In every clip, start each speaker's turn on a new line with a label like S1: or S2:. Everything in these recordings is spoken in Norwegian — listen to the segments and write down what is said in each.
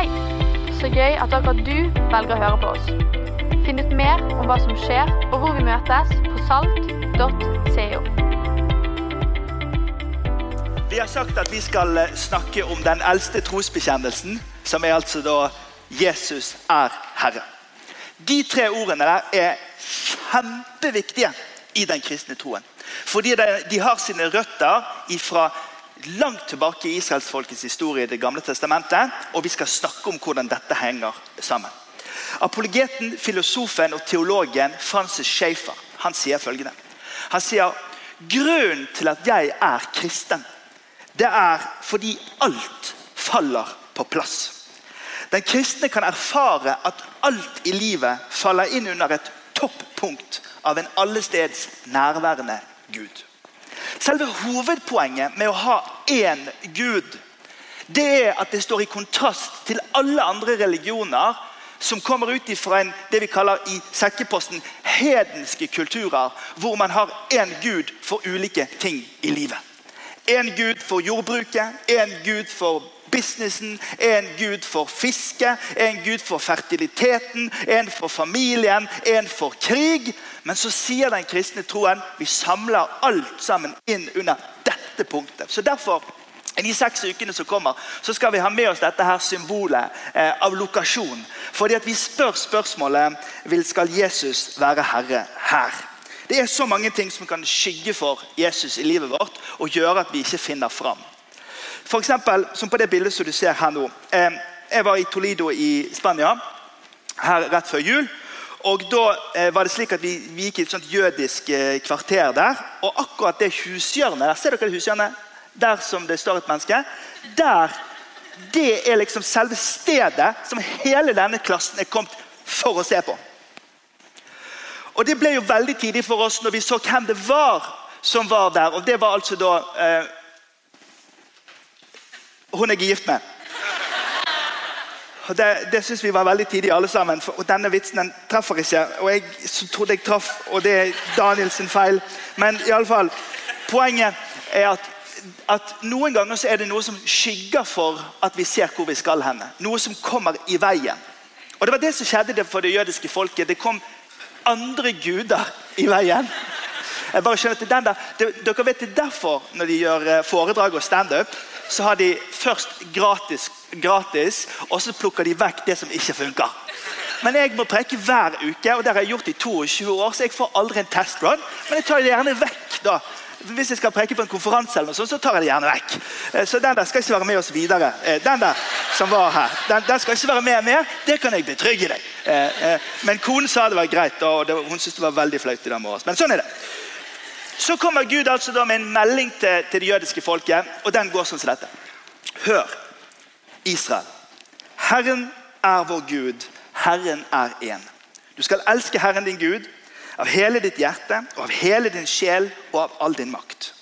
S1: Hei! Så gøy at akkurat du velger å høre på oss. Finn ut mer om hva som skjer og hvor vi møtes på salt.co.
S2: Vi har sagt at vi skal eh, snakke om den eldste trosbekjennelsen, som er altså da Jesus er Herre. De tre ordene der er kjempeviktige i den kristne troen. Fordi de har sine røtter fra langt tilbake i israelsfolkets historie i Det gamle testamentet. Og vi skal snakke om hvordan dette henger sammen. Apologeten, filosofen og teologen Francis Schaefer han sier følgende. Han sier grunnen til at jeg er kristen, det er fordi alt faller på plass. Den kristne kan erfare at alt i livet faller inn under et toppunkt av en allesteds nærværende Gud. Selve hovedpoenget med å ha én Gud det er at det står i kontrast til alle andre religioner som kommer ut fra det vi kaller i sekkeposten hedenske kulturer, hvor man har én gud for ulike ting i livet. En gud for jordbruket, en gud for businessen, en gud for fiske, en gud for fertiliteten, en for familien, en for krig. Men så sier den kristne troen vi samler alt sammen inn under dette punktet. Så derfor i de seks ukene som kommer, så skal vi ha med oss dette her symbolet eh, av lokasjon. Fordi at vi spør spørsmålet vil skal Jesus være herre her. Det er så mange ting som kan skygge for Jesus i livet vårt og gjøre at vi ikke finner fram. For eksempel, som på det bildet som du ser her nå. Eh, jeg var i Toledo i Spania her rett før jul. Og da eh, var det slik at vi, vi gikk i et sånt jødisk eh, kvarter der. Og akkurat det hushjørnet der, ser dere det hushjørnet? Der som det står et menneske. Der, Det er liksom selve stedet som hele denne klassen er kommet for å se på. Og Det ble jo veldig tidlig for oss når vi så hvem det var som var der. Og det var altså da eh, Hun jeg er gift med. Og Det, det synes vi var veldig tidlig, alle sammen. For, og denne vitsen den treffer ikke. Og jeg trodde jeg traff, og det er Daniels feil. Men i alle fall, poenget er at, at noen ganger så er det noe som skygger for at vi ser hvor vi skal henne. Noe som kommer i veien. Og Det var det som skjedde for det jødiske folket. Det kom andre guder i veien. Jeg bare skjønner at den der, Dere vet det derfor når de gjør eh, foredrag og standup, så har de først gratis, gratis, og så plukker de vekk det som ikke funker. Men jeg må preke hver uke, og det har jeg gjort i 22 år, så jeg får aldri en testrun. Men jeg tar det gjerne vekk. da. Hvis jeg skal preke på en konferanse, eller noe sånt, så tar jeg det gjerne vekk. Eh, så den der skal ikke være med oss videre. Eh, den der som var her, den, den skal ikke være med mer. Det kan jeg betrygge deg. Eh, men konen sa det var greit, og hun syntes det var veldig flaut i den morges. Men sånn er det. Så kommer Gud altså da med en melding til, til det jødiske folket, og den går sånn som dette. Hør, Israel. Herren er vår Gud. Herren er én. Du skal elske Herren din Gud av hele ditt hjerte og av hele din sjel og av all din makt.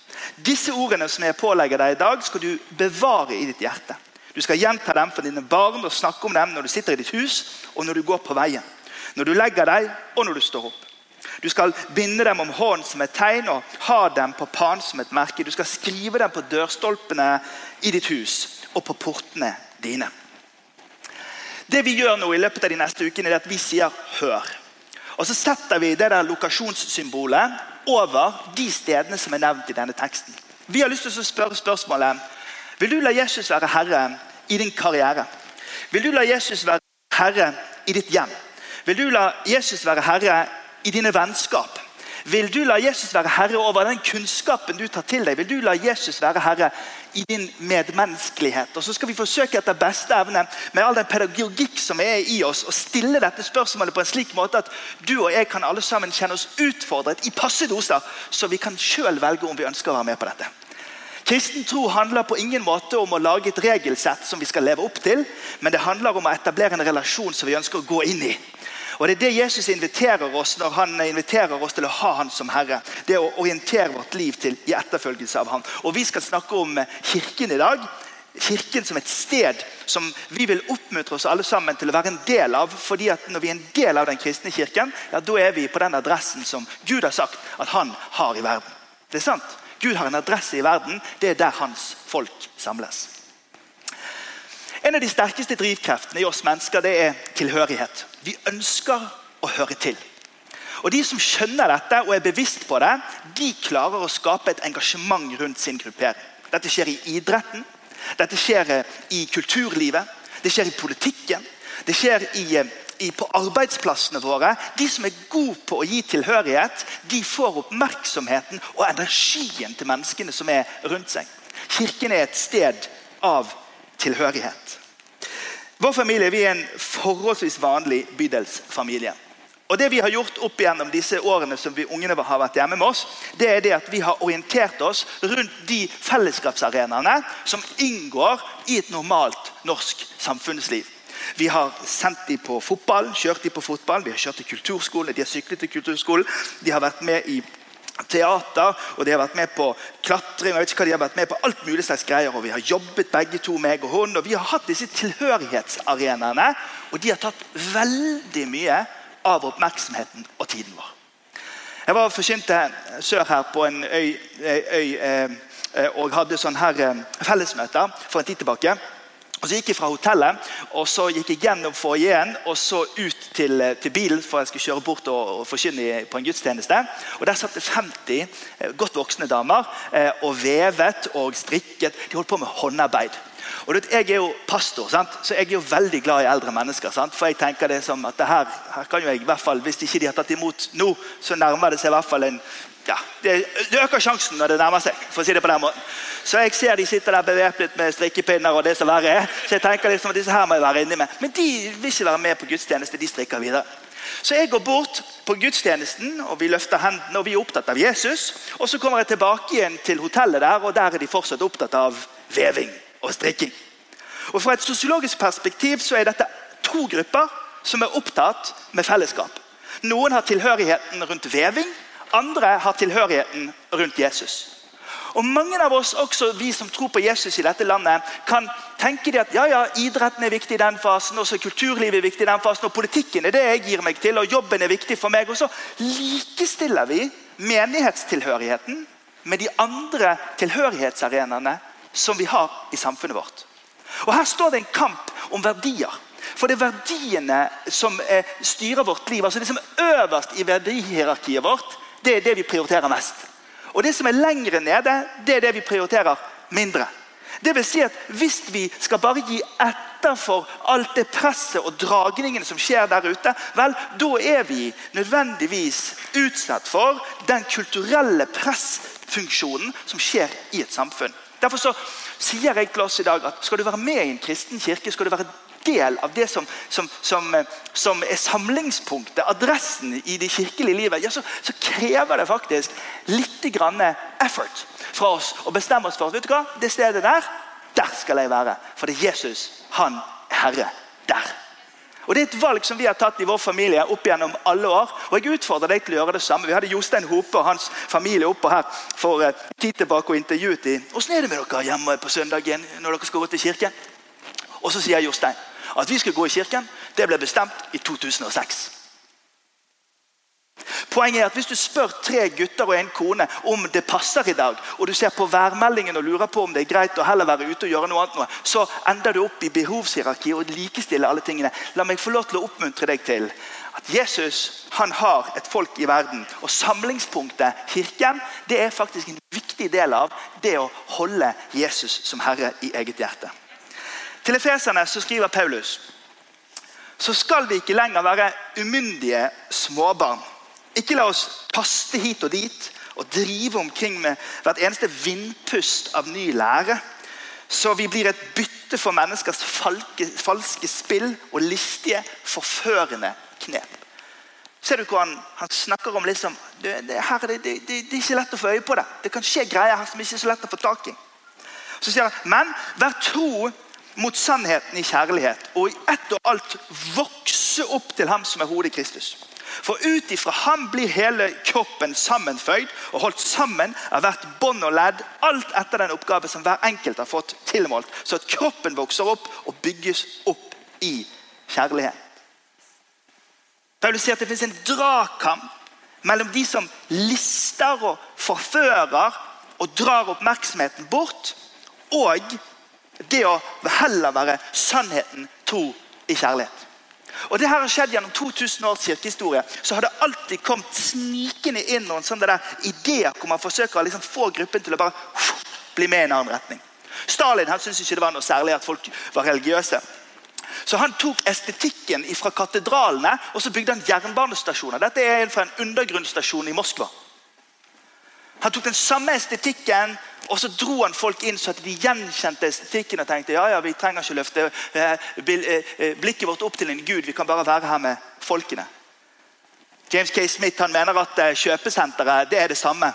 S2: Disse ordene som jeg pålegger deg i dag, skal du bevare i ditt hjerte. Du skal gjenta dem for dine barn og snakke om dem når du sitter i ditt hus og når du går på veien. Når du legger deg og når du står opp. Du skal binde dem om hånden som et tegn og ha dem på panen som et merke. Du skal skrive dem på dørstolpene i ditt hus og på portene dine. Det vi gjør nå i løpet av de neste ukene, er at vi sier 'hør'. Og Så setter vi det der lokasjonssymbolet over de stedene som er nevnt i denne teksten. Vi har lyst til å spørre spørsmålet Vil du la Jesus være herre i din karriere? Vil du la Jesus være herre i ditt hjem? Vil du la Jesus være herre i dine vennskap? Vil du la Jesus være herre over den kunnskapen du tar til deg? Vil du la Jesus være herre i din medmenneskelighet? Og Så skal vi forsøke etter beste evne med all den pedagogikk som er i oss, å stille dette spørsmålet på en slik måte at du og jeg kan alle sammen kjenne oss utfordret i passe doser, så vi kan sjøl velge om vi ønsker å være med på dette. Kristen tro handler på ingen måte om å lage et regelsett som vi skal leve opp til, men det handler om å etablere en relasjon som vi ønsker å gå inn i. Og Det er det Jesus inviterer oss når han inviterer oss til å ha han som Herre. Det å orientere vårt liv til i etterfølgelse av han. Og Vi skal snakke om Kirken i dag. Kirken som et sted som vi vil oppmuntre oss alle sammen til å være en del av. fordi at Når vi er en del av den kristne kirken, ja, da er vi på den adressen som Gud har sagt at han har i verden. Det er sant. Gud har en adresse i verden. Det er der hans folk samles. En av de sterkeste drivkreftene i oss mennesker det er tilhørighet. Vi ønsker å høre til. Og De som skjønner dette og er bevisst på det, de klarer å skape et engasjement rundt sin gruppering. Dette skjer i idretten, dette skjer eh, i kulturlivet, det skjer i politikken, det skjer i, eh, i, på arbeidsplassene våre. De som er gode på å gi tilhørighet, de får oppmerksomheten og energien til menneskene som er rundt seg. Kirken er et sted av tilhørighet. Vår familie vi er en forholdsvis vanlig bydelsfamilie. Og det Vi har gjort opp igjennom disse årene som vi ungene har vært hjemme med oss, det er det at vi har orientert oss rundt de fellesskapsarenaene som inngår i et normalt norsk samfunnsliv. Vi har sendt dem på fotball, kjørt dem på fotball, vi har kjørt til kulturskolen, de har syklet til kulturskolen, de har vært med i teater, og de har vært med på klatring. og jeg vet ikke hva de har vært med på alt mulig slags greier, og Vi har jobbet begge to, meg og hun, og vi har hatt disse tilhørighetsarenaene. Og de har tatt veldig mye av oppmerksomheten og tiden vår. Jeg var forkynte sør her på en øy, øy øy og hadde sånn her eh, fellesmøter for en tid tilbake. Og Så gikk jeg fra hotellet og så gikk jeg gjennom foajeen og så ut til, eh, til, bilen for jeg skulle kjøre bort og, og forkynne på en gudstjeneste. Og Der satt det 50 godt voksne damer og vevet og strikket. De holdt på med håndarbeid. Og vet, Jeg er jo pastor, sant? så jeg er jo veldig glad i eldre mennesker. Sant? For jeg tenker det som at her, her, kan jo jeg, i hvert fall, Hvis ikke de har tatt imot nå, så nærmer det seg i hvert fall en ja, det, det, øker sjansen når det nærmer seg. for å si det på den måten. Så jeg ser de sitter der bevæpnet med strikkepinner og det som verre er. Så jeg tenker liksom at disse her må jeg være inni med. Men de vil ikke være med på gudstjeneste. De strikker videre. Så jeg går bort på gudstjenesten, og vi løfter hendene, og vi er opptatt av Jesus. Og så kommer jeg tilbake igjen til hotellet der, og der er de fortsatt opptatt av veving og strikking. Og Fra et sosiologisk perspektiv så er dette to grupper som er opptatt med fellesskap. Noen har tilhørigheten rundt veving, andre har tilhørigheten rundt Jesus. Og Mange av oss, også vi som tror på Jesus i dette landet, kan tenke at ja, ja, idretten er viktig i den fasen, også kulturlivet er viktig i den fasen, og politikken er det jeg gir meg til, og jobben er viktig for meg. Og så likestiller vi menighetstilhørigheten med de andre tilhørighetsarenaene som vi har i samfunnet vårt. Og Her står det en kamp om verdier. For det er verdiene som eh, styrer vårt liv. altså Det som er øverst i verdihierarkiet vårt, det er det vi prioriterer mest. Og det som er lengre nede, det er det vi prioriterer mindre. Det vil si at Hvis vi skal bare gi etter for alt det presset og dragningene som skjer der ute, vel, da er vi nødvendigvis utsatt for den kulturelle pressfunksjonen som skjer i et samfunn. Derfor så sier jeg til oss i dag at skal du være med i en kristen kirke, skal du være del av det som, som, som, eh, som er samlingspunktet, adressen i det kirkelige livet, ja, så, så krever det faktisk litt grann effort fra oss å bestemme oss for vet du hva, det stedet der, der skal jeg være. For det er Jesus, han er herre der. Og Det er et valg som vi har tatt i vår familie opp gjennom alle år. og Jeg utfordrer deg til å gjøre det samme. Vi hadde Jostein Hope og hans familie oppe her for eh, tid tilbake og intervjuet dem. Åssen er det med dere hjemme på søndagen når dere skal gå til kirken? Og så sier Jostein at vi skal gå i kirken. Det ble bestemt i 2006. Poenget er at Hvis du spør tre gutter og en kone om det passer i dag, og du ser på værmeldingen og lurer på om det er greit å heller være ute og gjøre noe annet, så ender du opp i behovshierarkiet og likestiller alle tingene. La meg få lov til å oppmuntre deg til at Jesus han har et folk i verden. Og samlingspunktet, kirken, det er faktisk en viktig del av det å holde Jesus som herre i eget hjerte. Til Efeserne så skriver Paulus så skal vi ikke lenger være umyndige småbarn. Ikke la oss paste hit og dit og drive omkring med hvert eneste vindpust av ny lære. Så vi blir et bytte for menneskers falske, falske spill og listige, forførende knep. Ser du hvor han, snakker om? liksom, det, det, her, det, det, er ikke lett å få øye på det. Det kan skje greier her som ikke er så lett å få tak i. Så sier han, Men vær tro mot sannheten i kjærlighet, og i ett og alt vokse opp til ham som er hodet Kristus. For ut ifra ham blir hele kroppen sammenføyd og holdt sammen av hvert bånd og ledd, alt etter den oppgave som hver enkelt har fått tilmålt, så at kroppen vokser opp og bygges opp i kjærlighet. Paulus sier at det finnes en dragkamp mellom de som lister og forfører og drar oppmerksomheten bort, og Det å heller være sannheten tro i kjærlighet. Og det her har skjedd Gjennom 2000 års kirkehistorie så har det alltid kommet snikende inn noen sånne der ideer hvor man forsøker å liksom få gruppen til å bare bli med i en annen retning. Stalin han syntes ikke det var noe særlig at folk var religiøse. Så Han tok estetikken fra katedralene og så bygde han jernbanestasjoner. Dette er fra en undergrunnsstasjon i Moskva. Han tok den samme estetikken og så dro han folk inn så at de gjenkjente estetikken og tenkte ja, ja, vi trenger ikke løfte eh, eh, blikket vårt opp til en gud. Vi kan bare være her med folkene. James K. Smith han mener at eh, kjøpesenteret det er det samme.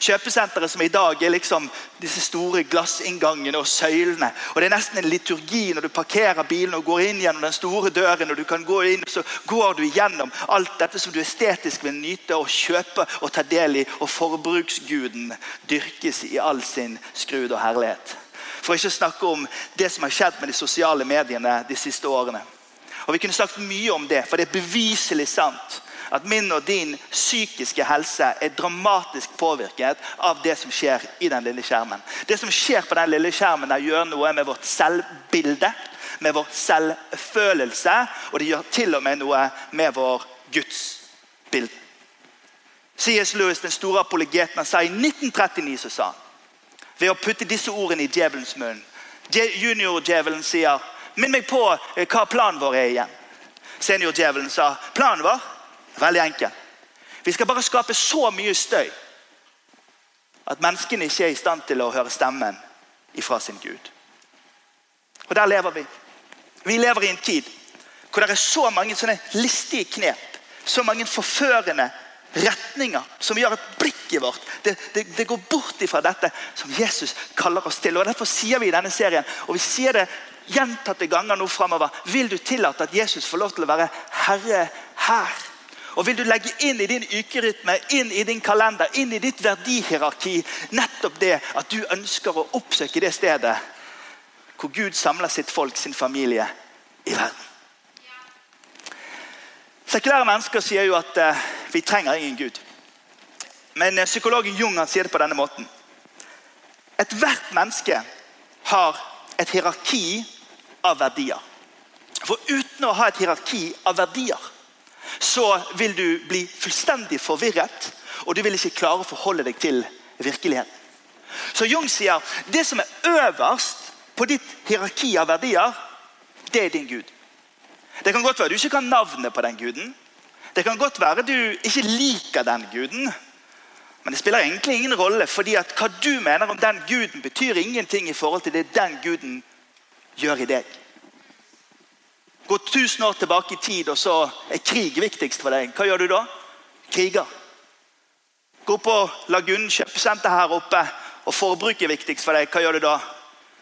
S2: Kjøpesenteret som i dag er liksom disse store glassinngangene og søylene. Og Det er nesten en liturgi når du parkerer bilen og går inn gjennom den store døren. og du kan gå inn, Så går du igjennom alt dette som du estetisk vil nyte og kjøpe og ta del i. Og forbruksguden dyrkes i all sin skrud og herlighet. For ikke å snakke om det som har skjedd med de sosiale mediene de siste årene. Og Vi kunne sagt mye om det, for det er beviselig sant at min og din psykiske helse er dramatisk påvirket av det som skjer i den lille skjermen. Det som skjer på den lille skjermen, der gjør noe med vårt selvbilde, med vår selvfølelse, og det gjør til og med noe med vår gudsbilde. C.S. Lewis, den store apologeten, sa i 1939 så sa ved å putte disse ordene i djevelens munn Junior-djevelen sier, 'Minn meg på eh, hva planen vår er igjen.' Senior-djevelen sa, 'Planen vår Veldig enkel. Vi skal bare skape så mye støy at menneskene ikke er i stand til å høre stemmen ifra sin Gud. Og Der lever vi. Vi lever i en tid hvor det er så mange sånne listige knep, så mange forførende retninger som gjør at blikket vårt det, det, det går bort ifra dette som Jesus kaller oss til. Og Derfor sier vi i denne serien, og vi sier det gjentatte ganger nå framover, vil du tillate at Jesus får lov til å være herre her? Og Vil du legge inn i din ukerytme, inn i din kalender, inn i ditt verdihierarki nettopp det at du ønsker å oppsøke det stedet hvor Gud samler sitt folk, sin familie, i verden. Sekulære mennesker sier jo at uh, vi trenger ingen Gud. Men uh, psykologen Jung sier det på denne måten. Ethvert menneske har et hierarki av verdier. For uten å ha et hierarki av verdier så vil du bli fullstendig forvirret, og du vil ikke klare å forholde deg til virkeligheten. Så Jung sier det som er øverst på ditt hierarki av verdier, det er din Gud. Det kan godt være du ikke kan navnet på den guden. Det kan godt være du ikke liker den guden. Men det spiller egentlig ingen rolle, fordi at hva du mener om den guden, betyr ingenting i forhold til det den guden gjør i deg. Gå 1000 år tilbake i tid, og så er krig viktigst for deg. Hva gjør du da? Kriger. Gå på Lagunen kjøpesenter her oppe, og forbruk er viktigst for deg. Hva gjør du da?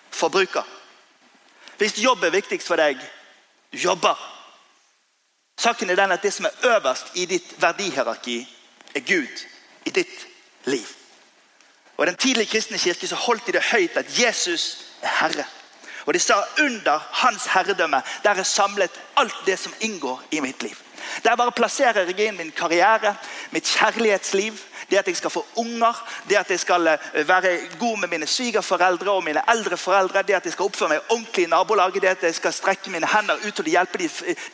S2: Forbruker. Hvis jobb er viktigst for deg, du jobber. Saken er den at det som er øverst i ditt verdihierarki, er Gud i ditt liv. Og I den tidlige kristne kirke så holdt de det høyt at Jesus er Herre. Og de sa under hans herredømme der er samlet alt det som inngår i mitt liv. Der bare plasserer jeg inn min karriere, mitt kjærlighetsliv, det at jeg skal få unger, det at jeg skal eh, være god med mine svigerforeldre og mine eldre foreldre, det at jeg skal oppføre meg ordentlig i nabolaget, det at jeg skal strekke mine hender ut og hjelpe de,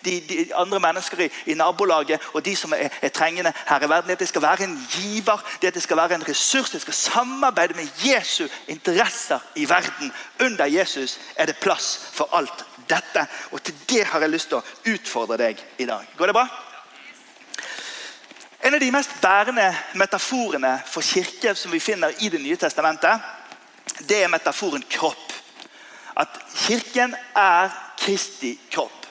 S2: de, de, andre mennesker i, i, nabolaget og de som er, er, trengende her i verden. Det at jeg skal være en giver, det at jeg skal være en ressurs, jeg skal samarbeide med Jesu interesser i verden. Under Jesus er det plass for alt dette. Og til det har jeg lyst til å utfordre deg i dag. Går det bra? En av de mest bærende metaforene for kirke som vi finner i Det nye testamentet, det er metaforen kropp. At kirken er Kristi kropp.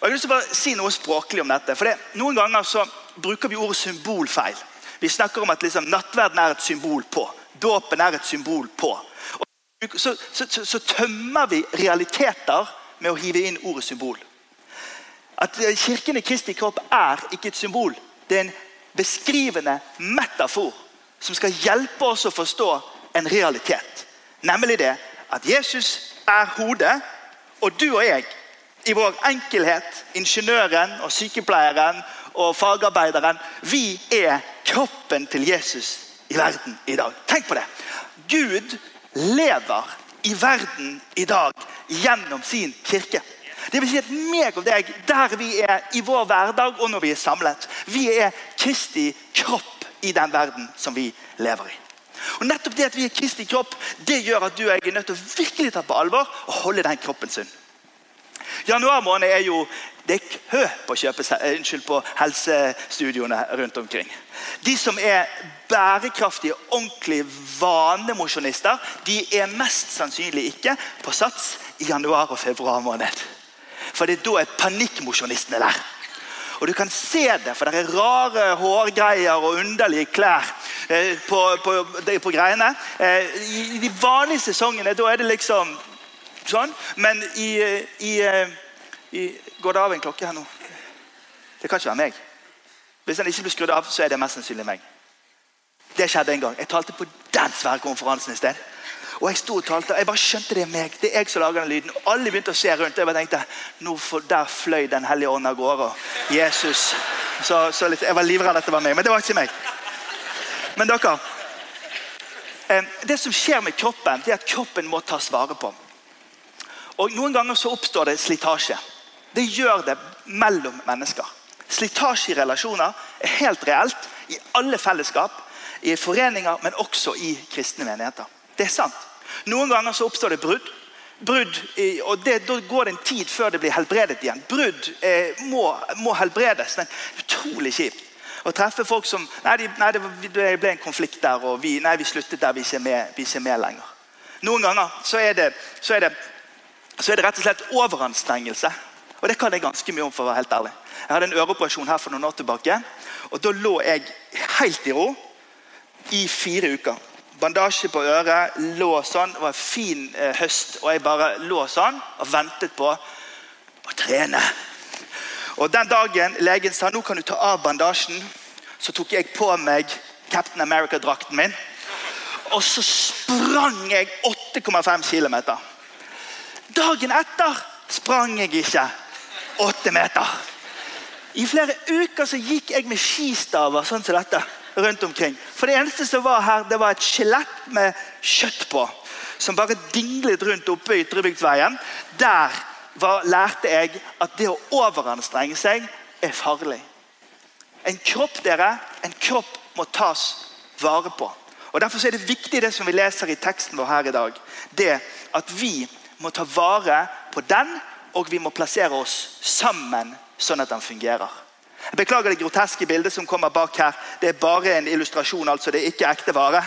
S2: Og jeg vil bare si noe språklig om dette. for det, Noen ganger så bruker vi ordet symbol feil. Vi snakker om at liksom, nattverden er et symbol på. Dåpen er et symbol på. Og så, så, så, så tømmer vi realiteter med å hive inn ordet symbol. At Kirken i Kristi kropp er ikke et symbol. Det er en beskrivende metafor som skal hjelpe oss å forstå en realitet. Nemlig det at Jesus er hodet, og du og jeg i vår enkelhet, ingeniøren og sykepleieren og fagarbeideren, vi er kroppen til Jesus i verden i dag. Tenk på det. Gud lever i verden i dag gjennom sin kirke. Det vil si at meg og deg, der vi er i vår hverdag og når vi er samlet, vi er Kristi kropp i den verden som vi lever i. Og nettopp Det at vi er Kristi kropp, det gjør at du og jeg er nødt til å virkelig ta på alvor og holde den kroppen sunn. Januar måned er jo det er kø på, eh, unnskyld, på helsestudioene rundt omkring. De som er bærekraftige, ordentlige vanemosjonister, de er mest sannsynlig ikke på sats i januar og februar måned. For det er da panikkmosjonistene er der. Og du kan se det, for det er rare hårgreier og underlige klær eh, på, på, på, greiene. Eh, I de vanlige sesongene da er det liksom sånn. Men i, i, i Går det av en klokke her nå? Det kan ikke være meg. Hvis den ikke blir skrudd av, så er det mest sannsynlig meg. Det skjedde en gang. Jeg talte på den svære konferansen i sted. Og Jeg sto og talte, jeg bare skjønte det er meg. Det er jeg som lager den lyden. Og Alle begynte å se rundt. og Jeg bare tenkte, for, Der fløy Den hellige ånd av gårde. Jesus. Så, så litt, jeg var livredd det var meg, men det var ikke meg. Men dere, eh, det som skjer med kroppen, det er at kroppen må tas vare på. Og Noen ganger så oppstår det slitasje. Det gjør det mellom mennesker. Slitasje i relasjoner er helt reelt i alle fellesskap, i foreninger, men også i kristne menigheter. Det er sant. Noen ganger så oppstår det brudd. Brudd, og det, Da går det en tid før det blir helbredet igjen. Brudd eh, må, må, helbredes. Men utrolig kjipt å treffe folk som Nei, de, nei det ble en konflikt der, og vi, nei, vi sluttet der. Vi er ikke med, vi er med lenger. Noen ganger så er, det, så, er det, så er det rett og slett overanstrengelse. Og det kan jeg ganske mye om. for å være helt ærlig. Jeg hadde en øreoperasjon her for noen år tilbake. og Da lå jeg helt i ro i fire uker bandasje på øret, lå sånn. Det var en fin eh, høst, og jeg bare lå sånn og ventet på å trene. Og Den dagen legen sa nå kan du ta av bandasjen, så tok jeg på meg Captain America-drakten min. Og så sprang jeg 8,5 km. Dagen etter sprang jeg ikke 8 meter. I flere uker så gikk jeg med skistaver sånn som dette rundt omkring. For Det eneste som var her, det var et skjelett med kjøtt på. Som bare dinglet rundt oppe i Ytrebygdveien. Der var, lærte jeg at det å overanstrenge seg er farlig. En kropp dere, en kropp må tas vare på. Og Derfor er det viktig det som vi leser i teksten vår her i dag. Det at vi må ta vare på den, og vi må plassere oss sammen sånn at den fungerer. Jeg Beklager det groteske bildet som kommer bak her. Det er bare en illustrasjon. altså Det er ikke ekte vare.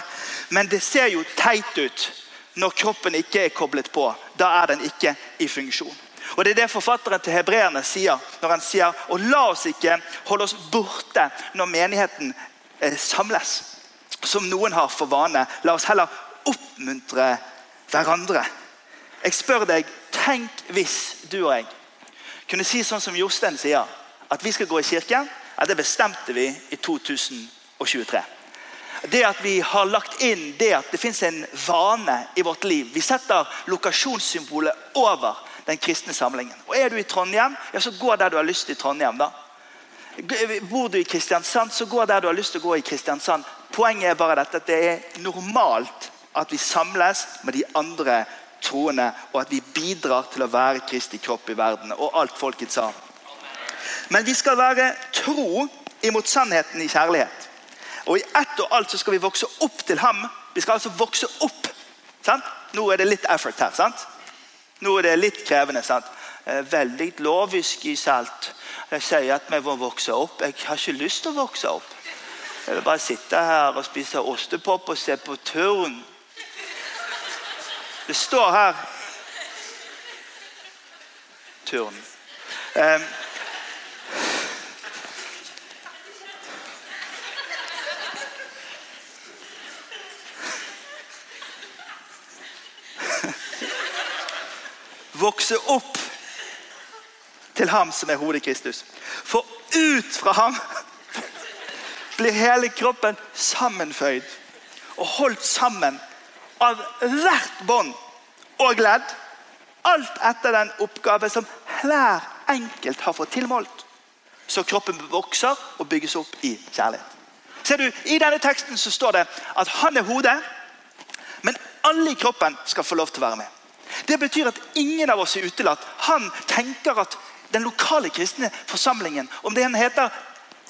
S2: Men det ser jo teit ut når kroppen ikke er koblet på. Da er den ikke i funksjon. Og Det er det forfatteren til hebreerne sier når han sier og la oss ikke holde oss borte når menigheten eh, samles, som noen har for vane. La oss heller oppmuntre hverandre. Jeg spør deg, tenk hvis du og jeg kunne si sånn som Jostein sier at vi skal gå i kirken, det bestemte vi i 2023. Det at vi har lagt inn det at det fins en vane i vårt liv. Vi setter lokasjonssymbolet over den kristne samlingen. Og Er du i Trondheim, ja, så gå der du har lyst til i Trondheim. da. Bor du i Kristiansand, så gå der du har lyst til å gå i Kristiansand. Poenget er bare dette at det er normalt at vi samles med de andre troende, og at vi bidrar til å være Kristi kropp i verden. Og alt folket sa. Men vi skal være tro imot sannheten i kjærlighet. Og i ett og alt så skal vi vokse opp til ham. Vi skal altså vokse opp. Sant? Nå er det litt effort her. sant? Nå er det litt krevende. sant? Eh, veldig lovisk i salt. Jeg sier at vi må vokse opp. Jeg har ikke lyst til å vokse opp. Jeg vil bare sitte her og spise ostepop og se på turn. Det står her Turn. Um, vokse opp til ham som er hodet Kristus. For ut fra ham blir hele kroppen sammenføyd og holdt sammen av hvert bånd og ledd. Alt etter den oppgave som hver enkelt har fått tilmålt. Så kroppen vokser og bygges opp i kjærlighet. Ser du, I denne teksten så står det at han er hodet, men Alle i kroppen skal få lov til å være med. Det betyr at ingen av oss er utelatt. Han tenker at den lokale kristne forsamlingen, om den heter,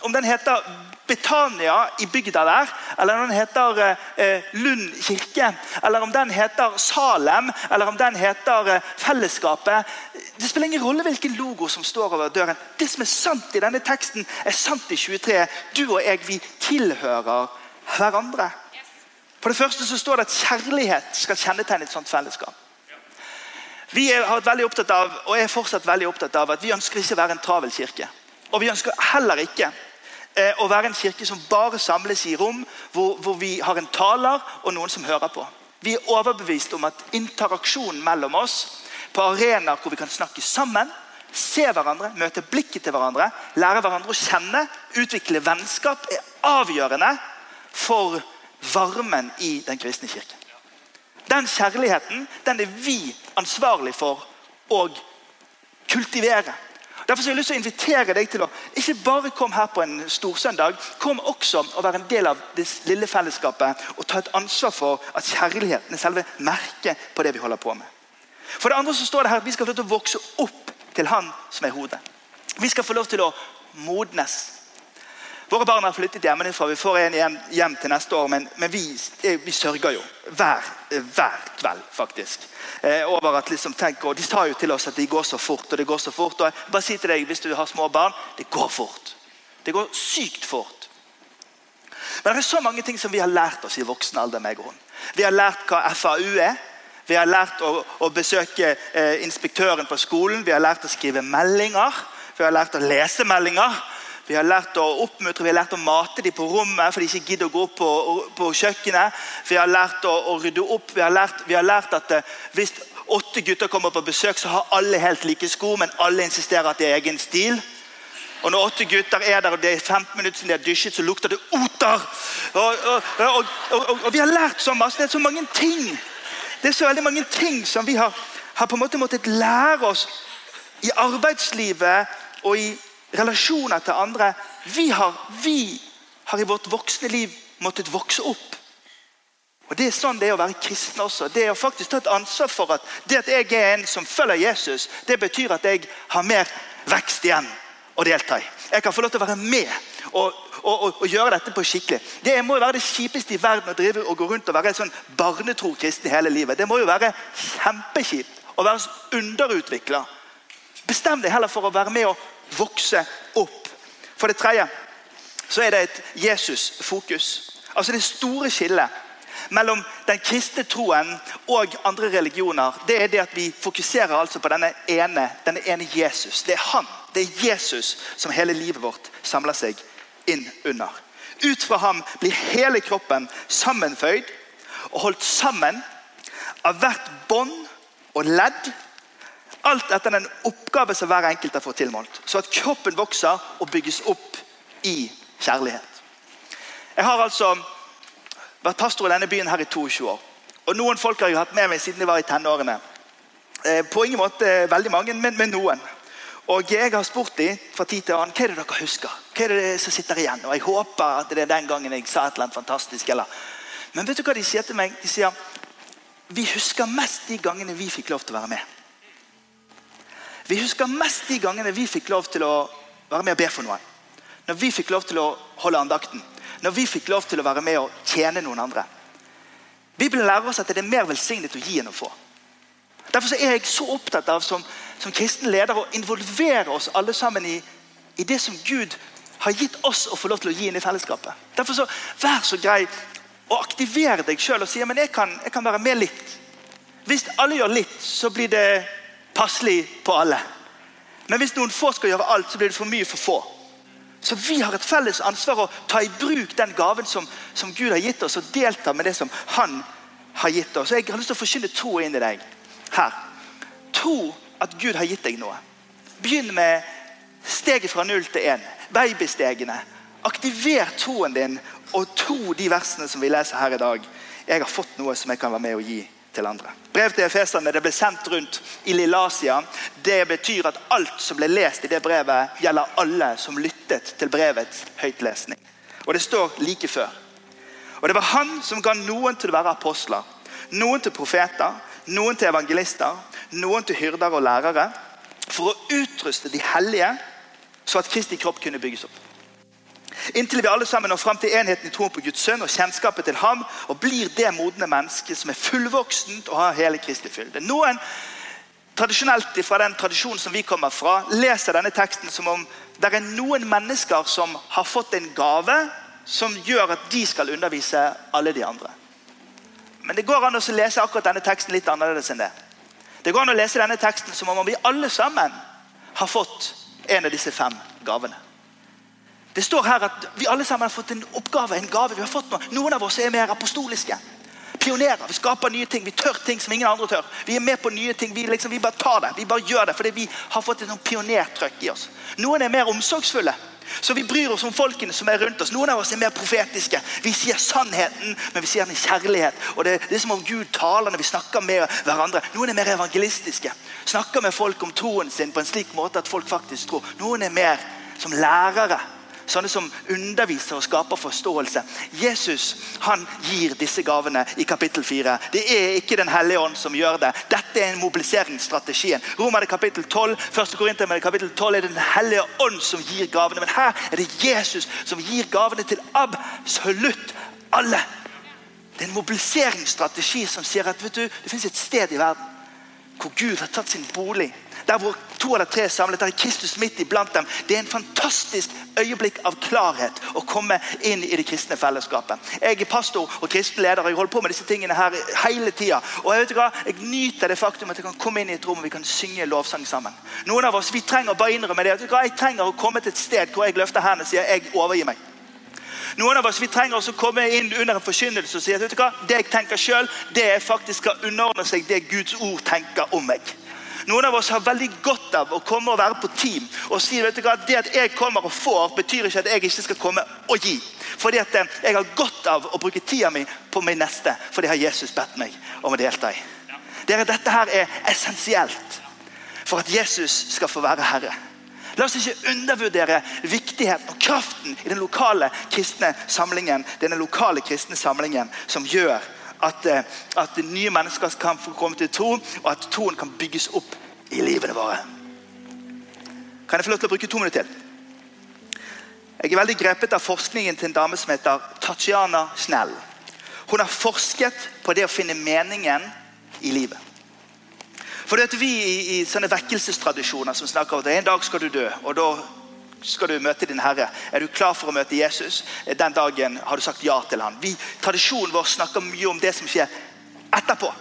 S2: om den heter Betania i bygda der, eller om den heter eh, Lund kirke, eller om den heter Salem, eller om den heter eh, Fellesskapet Det spiller ingen rolle hvilken logo som står over døren. Det som er sant i denne teksten, er sant i 23. Du og jeg, vi tilhører hverandre. For det første så står det at kjærlighet skal kjennetegne et sånt fellesskap. Vi har vært av, og er fortsatt veldig opptatt av at vi ønsker ikke å være en travel kirke. Og vi ønsker heller ikke eh, å være en kirke som bare samles i rom hvor, hvor, vi har en taler og noen som hører på. Vi er overbevist om at interaksjonen mellom oss på arenaer hvor vi kan snakke sammen, se hverandre, møte blikket til hverandre, lære hverandre å kjenne, utvikle vennskap, er avgjørende for varmen i den kristne kirken. Den kjærligheten den er vi ansvarlig for å kultivere. Derfor har jeg lyst til å invitere deg til å ikke bare komme her på en storsøndag. Kom også og være en del av det lille fellesskapet og ta et ansvar for at kjærligheten er selve merket på det vi holder på med. For det andre så står det her at Vi skal få lov til å vokse opp til Han som er hodet. Vi skal få lov til å modnes. Våre barn har flyttet hjemmefra. Vi får en hjem, hjem til neste år, men, men vi, eh, vi, sørger jo hver, hver kveld, faktisk. Eh, over at liksom, tenk, og De sa jo til oss at det går så fort. og det går så fort. og bare si til deg, Hvis du har små barn det går fort. Det går sykt fort. Men det er så mange ting som vi har lært oss i voksen alder. meg og hun. Vi har lært hva FAU er. Vi har lært å, å besøke eh, inspektøren på skolen. Vi har lært å skrive meldinger. Vi har lært å lese meldinger. Vi har lært å oppmuntre, vi har lært å mate dem på rommet for de ikke gidder å gå opp på, på kjøkkenet. Vi har lært å, å rydde opp. Vi har lært, vi har lært at uh, hvis åtte gutter kommer på besøk, så har alle helt like sko, men alle insisterer at det er egen stil. Og når åtte gutter er der og det er 15 minutter siden de har dusjet, så lukter det oter. Og, og, og, og, vi har lært så masse. Det er så mange ting. Det er så veldig mange ting som vi har, har på en måte måttet lære oss i arbeidslivet og i relasjoner til andre. Vi har, vi har i vårt voksne liv måttet vokse opp. Og Det er sånn det er å være kristen også. Det er å faktisk ta et ansvar for at det at jeg er en som følger Jesus, det betyr at jeg har mer vekst igjen å delta i. Jeg kan få lov til å være med og, og, og, og gjøre dette på skikkelig. Det må jo være det kjipeste i verden å drive og gå rundt og være en sånn barnetro kristen hele livet. Det må jo være kjempekjipt å være underutvikla. Bestem deg heller for å være med og vokse opp. For det tredje så er det et Jesus-fokus. Altså Det store skillet mellom den kristne troen og andre religioner det er det at vi fokuserer altså på denne ene, denne ene Jesus. Det er han, det er Jesus som hele livet vårt samler seg inn under. Ut fra ham blir hele kroppen sammenføyd og holdt sammen av hvert bånd og ledd Alt etter den oppgave som hver enkelt har fått tilmålt. Så at kroppen vokser og bygges opp i kjærlighet. Jeg har altså vært pastor i denne byen her i 22 år. Og Noen folk har jeg hatt med meg siden jeg var i tenårene. Eh, på ingen måte veldig mange, men, men noen. Og Jeg har spurt dem fra tid til annen hva er det dere husker. Hva er det som sitter igjen? Og Jeg håper at det er den gangen jeg sa et eller annet fantastisk. Eller. Men vet du hva de sier til meg? De sier vi husker mest de gangene vi fikk lov til å være med. Vi husker mest de gangene vi fikk lov til å være med og be for noen. Når vi fikk lov til å holde andakten. Når vi fikk lov til å være med og tjene noen andre. Bibelen lærer oss at det er mer velsignet å gi enn å få. Derfor er jeg så opptatt av som, som kristen leder å involvere oss alle sammen i, i, det som Gud har gitt oss å få lov til å gi inn i fellesskapet. Derfor så Vær så grei å aktivere deg sjøl og si men jeg jeg kan være med litt. Hvis alle gjør litt, så blir det passelig på alle. Men hvis noen få skal gjøre alt, så blir det for mye for få. Så vi har et felles ansvar å ta i bruk den gaven som, som Gud har gitt oss, og delta med det som Han har gitt oss. Jeg har lyst til å forkynne tro inn i deg her. Tro at Gud har gitt deg noe. Begynn med steget fra null til én. Babystegene. Aktiver troen din og tro de versene som vi leser her i dag. Jeg har fått noe som jeg kan være med å gi til andre. Brev til Efeserne det ble sendt rundt i Lillasia. Det betyr at alt som ble lest i det brevet, gjelder alle som lyttet til brevets høytlesning. Og Det står like før. Og Det var han som ga noen til å være apostler, noen til profeter, noen til evangelister, noen til hyrder og lærere. For å utruste de hellige, så at Kristi kropp kunne bygges opp. Inntil vi alle sammen når fram til enheten i troen på Guds sønn og kjennskapet til ham og blir det modne mennesket som er fullvoksent og har hele Kristi fylde. Noen tradisjonelt fra den tradisjonen som vi kommer fra, leser denne teksten som om det er noen mennesker som har fått en gave som gjør at de skal undervise alle de andre. Men det går an å lese akkurat denne teksten litt annerledes enn det. Det går an å lese denne teksten som om vi alle sammen har fått en av disse fem gavene. Det står her at vi alle sammen har fått en oppgave, en gave. vi har fått noe. Noen av oss er mer apostoliske. Pionerer. Vi skaper nye ting. Vi tør ting som ingen andre tør. Vi er med på nye ting. Vi, liksom, vi bare tar det. Vi bare gjør det fordi vi har fått et pionertrykk i oss. Noen er mer omsorgsfulle. Så vi bryr oss om folkene som er rundt oss. Noen av oss er mer profetiske. Vi sier sannheten, men vi sier den i kjærlighet. Og det, det er som om Gud taler når vi snakker med hverandre. Noen er mer evangelistiske. Snakker med folk om troen sin på en slik måte at folk faktisk tror. Noen er mer som lærere Sånne som underviser og skaper forståelse. Jesus han gir disse gavene i kapittel 4. Det er ikke Den hellige ånd som gjør det. Dette er en mobiliseringsstrategien. Romerne kapittel 12, 1. Korinter kapittel 12 er det Den hellige ånd som gir gavene. Men her er det Jesus som gir gavene til absolutt alle. Det er en mobiliseringsstrategi som sier at vet du, det finnes et sted i verden hvor Gud har tatt sin bolig der hvor to eller tre er samlet, der er Kristus midt iblant dem. Det er en fantastisk øyeblikk av klarhet å komme inn i det kristne fellesskapet. Jeg er pastor og kristen leder, og jeg holder på med disse tingene her hele tida. Og jeg vet hva, jeg nyter det faktum at jeg kan komme inn i et rom og vi kan synge lovsang sammen. Noen av oss vi trenger bare innrømme det. Vet Jeg trenger å komme til et sted hvor jeg løfter hendene og sier jeg overgir meg. Noen av oss vi trenger også å komme inn under en forkynnelse og si at vet du hva, det jeg tenker selv, det er faktisk å underordne seg det Guds ord tenker om meg. Noen av oss har veldig godt av å komme og være på team og si vet du hva, det at jeg kommer og får, betyr ikke at jeg ikke skal komme og gi. Fordi at eh, jeg har godt av å bruke tida mi på min neste, for det har Jesus bedt meg om å delta i. Dere, Dette her er essensielt for at Jesus skal få være herre. La oss ikke undervurdere viktigheten og kraften i den lokale kristne samlingen. Det er den lokale kristne samlingen som gjør at, eh, at nye mennesker kan få komme til tro, og at troen kan bygges opp i livene våre. Kan jeg få lov til å bruke to minutter til? Jeg er veldig grepet av forskningen til en dame som heter Tatjana Snell. Hun har forsket på det å finne meningen i livet. For det at Vi i, i sånne vekkelsestradisjoner som snakker om at en dag skal du dø, og da skal du møte din Herre. Er du klar for å møte Jesus? Den dagen har du sagt ja til ham. Vi, Tradisjonen vår snakker mye om det som skjer etterpå.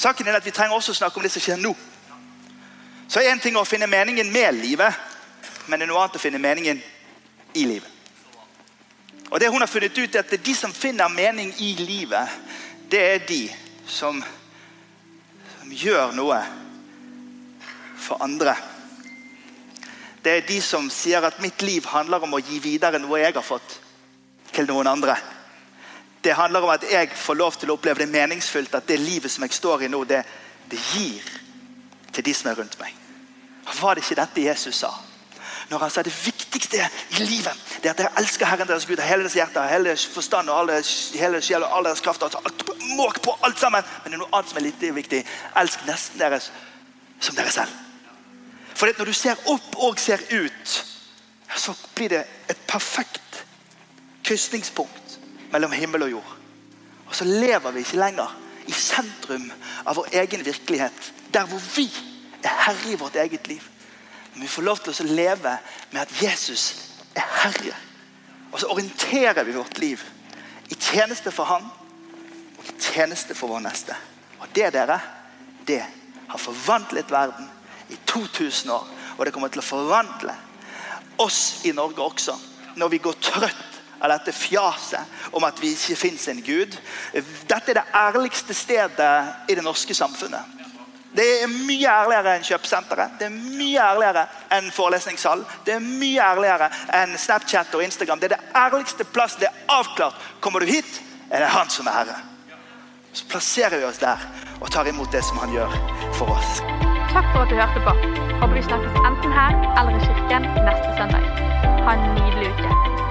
S2: Saken er at Vi trenger også å snakke om det som skjer nå. Så Én ting å finne meningen med livet, men det er noe annet å finne meningen i livet. Og det hun har funnet ut er at De som finner mening i livet, det er de som, som gjør noe for andre det er de som sier at mitt liv handler om å gi videre noe jeg har fått, til noen andre. Det handler om at jeg får lov til å oppleve det meningsfullt, at det livet som jeg står i nå, det, det gir til de som er rundt meg. Var det ikke dette Jesus sa? Når han sa det viktigste i livet det er at dere elsker Herren deres Gud av hele deres hjerte, hele deres forstand og alle, hele sjel og all deres kraft. Altså, måk på alt sammen. Men det er noe annet som er litt viktig. Elsk nesten deres som dere selv. For når du ser opp og ser ut, så blir det et perfekt krysningspunkt mellom himmel og jord. Og så lever vi ikke lenger i sentrum av vår egen virkelighet, der hvor vi er herre i vårt eget liv. Men vi får lov til å leve med at Jesus er herre. Og så orienterer vi vårt liv i tjeneste for Han og i tjeneste for vår neste. Og det, dere, det har forvandlet verden i 2000 år. Og det kommer til å forvandle oss i Norge også. Når vi går trøtt av dette fjaset om at vi ikke fins en Gud. Dette er det ærligste stedet i det norske samfunnet. Det er mye ærligere enn kjøpesenteret. Det er mye ærligere enn forelesningssal. Det er mye ærligere enn Snapchat og Instagram. Det er det ærligste plass. Det er avklart. Kommer du hit, er det han som er herre. Så plasserer vi oss der og tar imot det som han gjør for oss.
S1: Takk for at du hørte på. Håper vi snakkes enten her eller i kirken neste søndag. Ha en nydelig uke.